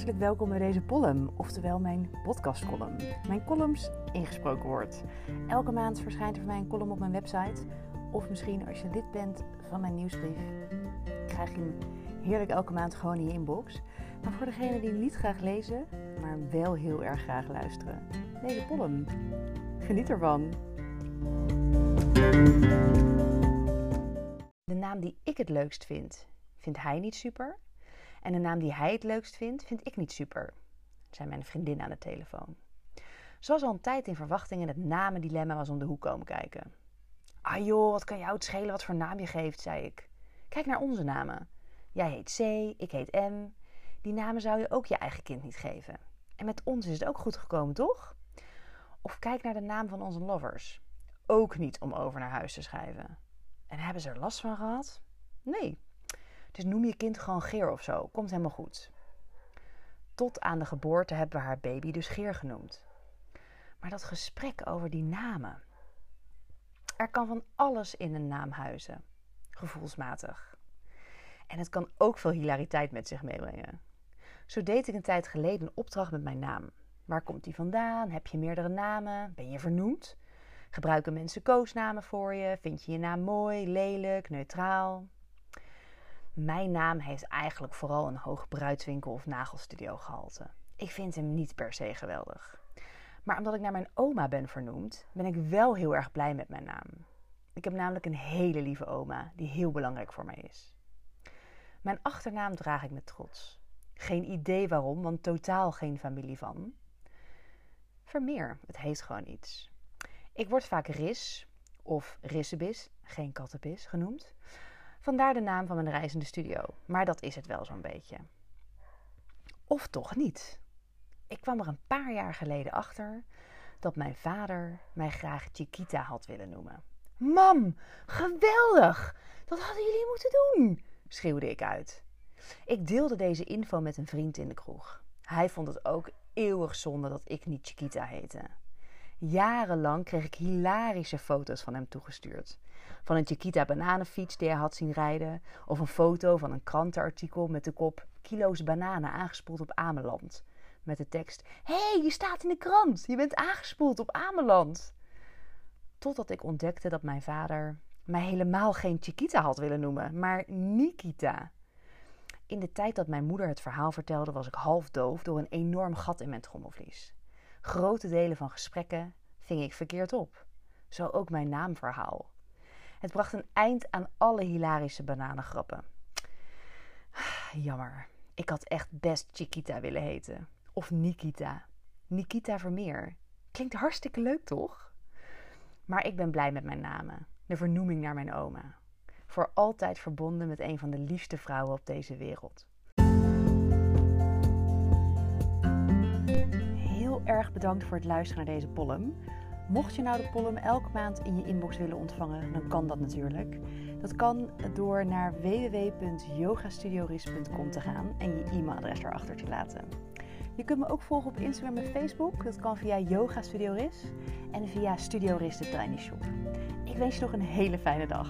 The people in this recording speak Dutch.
Hartelijk welkom bij deze column, oftewel mijn podcastcolumn. Mijn columns ingesproken wordt. Elke maand verschijnt er van mij een column op mijn website. Of misschien als je lid bent van mijn nieuwsbrief, krijg je hem heerlijk elke maand gewoon in je inbox. Maar voor degenen die niet graag lezen, maar wel heel erg graag luisteren, deze column. Geniet ervan. De naam die ik het leukst vind, vindt hij niet super. En de naam die hij het leukst vindt, vind ik niet super, zei mijn vriendin aan de telefoon. Ze was al een tijd in verwachting en het namendilemma was om de hoek komen kijken. Ah joh, wat kan jou het schelen wat voor naam je geeft, zei ik. Kijk naar onze namen. Jij heet C, ik heet M. Die namen zou je ook je eigen kind niet geven. En met ons is het ook goed gekomen, toch? Of kijk naar de naam van onze lovers. Ook niet om over naar huis te schrijven. En hebben ze er last van gehad? Nee, dus noem je kind gewoon Geer of zo. Komt helemaal goed. Tot aan de geboorte hebben we haar baby dus Geer genoemd. Maar dat gesprek over die namen. Er kan van alles in een naam huizen. Gevoelsmatig. En het kan ook veel hilariteit met zich meebrengen. Zo deed ik een tijd geleden een opdracht met mijn naam. Waar komt die vandaan? Heb je meerdere namen? Ben je vernoemd? Gebruiken mensen koosnamen voor je? Vind je je naam mooi, lelijk, neutraal? Mijn naam heeft eigenlijk vooral een hoog bruidswinkel of nagelstudio gehalte. Ik vind hem niet per se geweldig. Maar omdat ik naar mijn oma ben vernoemd, ben ik wel heel erg blij met mijn naam. Ik heb namelijk een hele lieve oma die heel belangrijk voor mij is. Mijn achternaam draag ik met trots. Geen idee waarom, want totaal geen familie van. Vermeer, het heet gewoon iets. Ik word vaak Ris of Rissebis, geen kattenbis, genoemd. Vandaar de naam van mijn reizende studio. Maar dat is het wel zo'n beetje. Of toch niet. Ik kwam er een paar jaar geleden achter dat mijn vader mij graag Chiquita had willen noemen. Mam, geweldig! Dat hadden jullie moeten doen, schreeuwde ik uit. Ik deelde deze info met een vriend in de kroeg. Hij vond het ook eeuwig zonde dat ik niet Chiquita heette. Jarenlang kreeg ik hilarische foto's van hem toegestuurd. Van een Chiquita bananenfiets die hij had zien rijden. Of een foto van een krantenartikel met de kop kilo's bananen aangespoeld op Ameland. Met de tekst: Hé, hey, je staat in de krant. Je bent aangespoeld op Ameland. Totdat ik ontdekte dat mijn vader mij helemaal geen Chiquita had willen noemen, maar Nikita. In de tijd dat mijn moeder het verhaal vertelde, was ik half doof door een enorm gat in mijn trommelvlies. Grote delen van gesprekken ving ik verkeerd op. Zo ook mijn naamverhaal. Het bracht een eind aan alle hilarische bananengrappen. Jammer. Ik had echt best Chiquita willen heten. Of Nikita. Nikita Vermeer. Klinkt hartstikke leuk, toch? Maar ik ben blij met mijn namen. De vernoeming naar mijn oma. Voor altijd verbonden met een van de liefste vrouwen op deze wereld. Bedankt voor het luisteren naar deze column. Mocht je nou de column elke maand in je inbox willen ontvangen, dan kan dat natuurlijk. Dat kan door naar www.yogastudioris.com te gaan en je e-mailadres erachter te laten. Je kunt me ook volgen op Instagram en Facebook. Dat kan via Yoga Studio Ris en via Studio Ris de Tiny Shop. Ik wens je nog een hele fijne dag.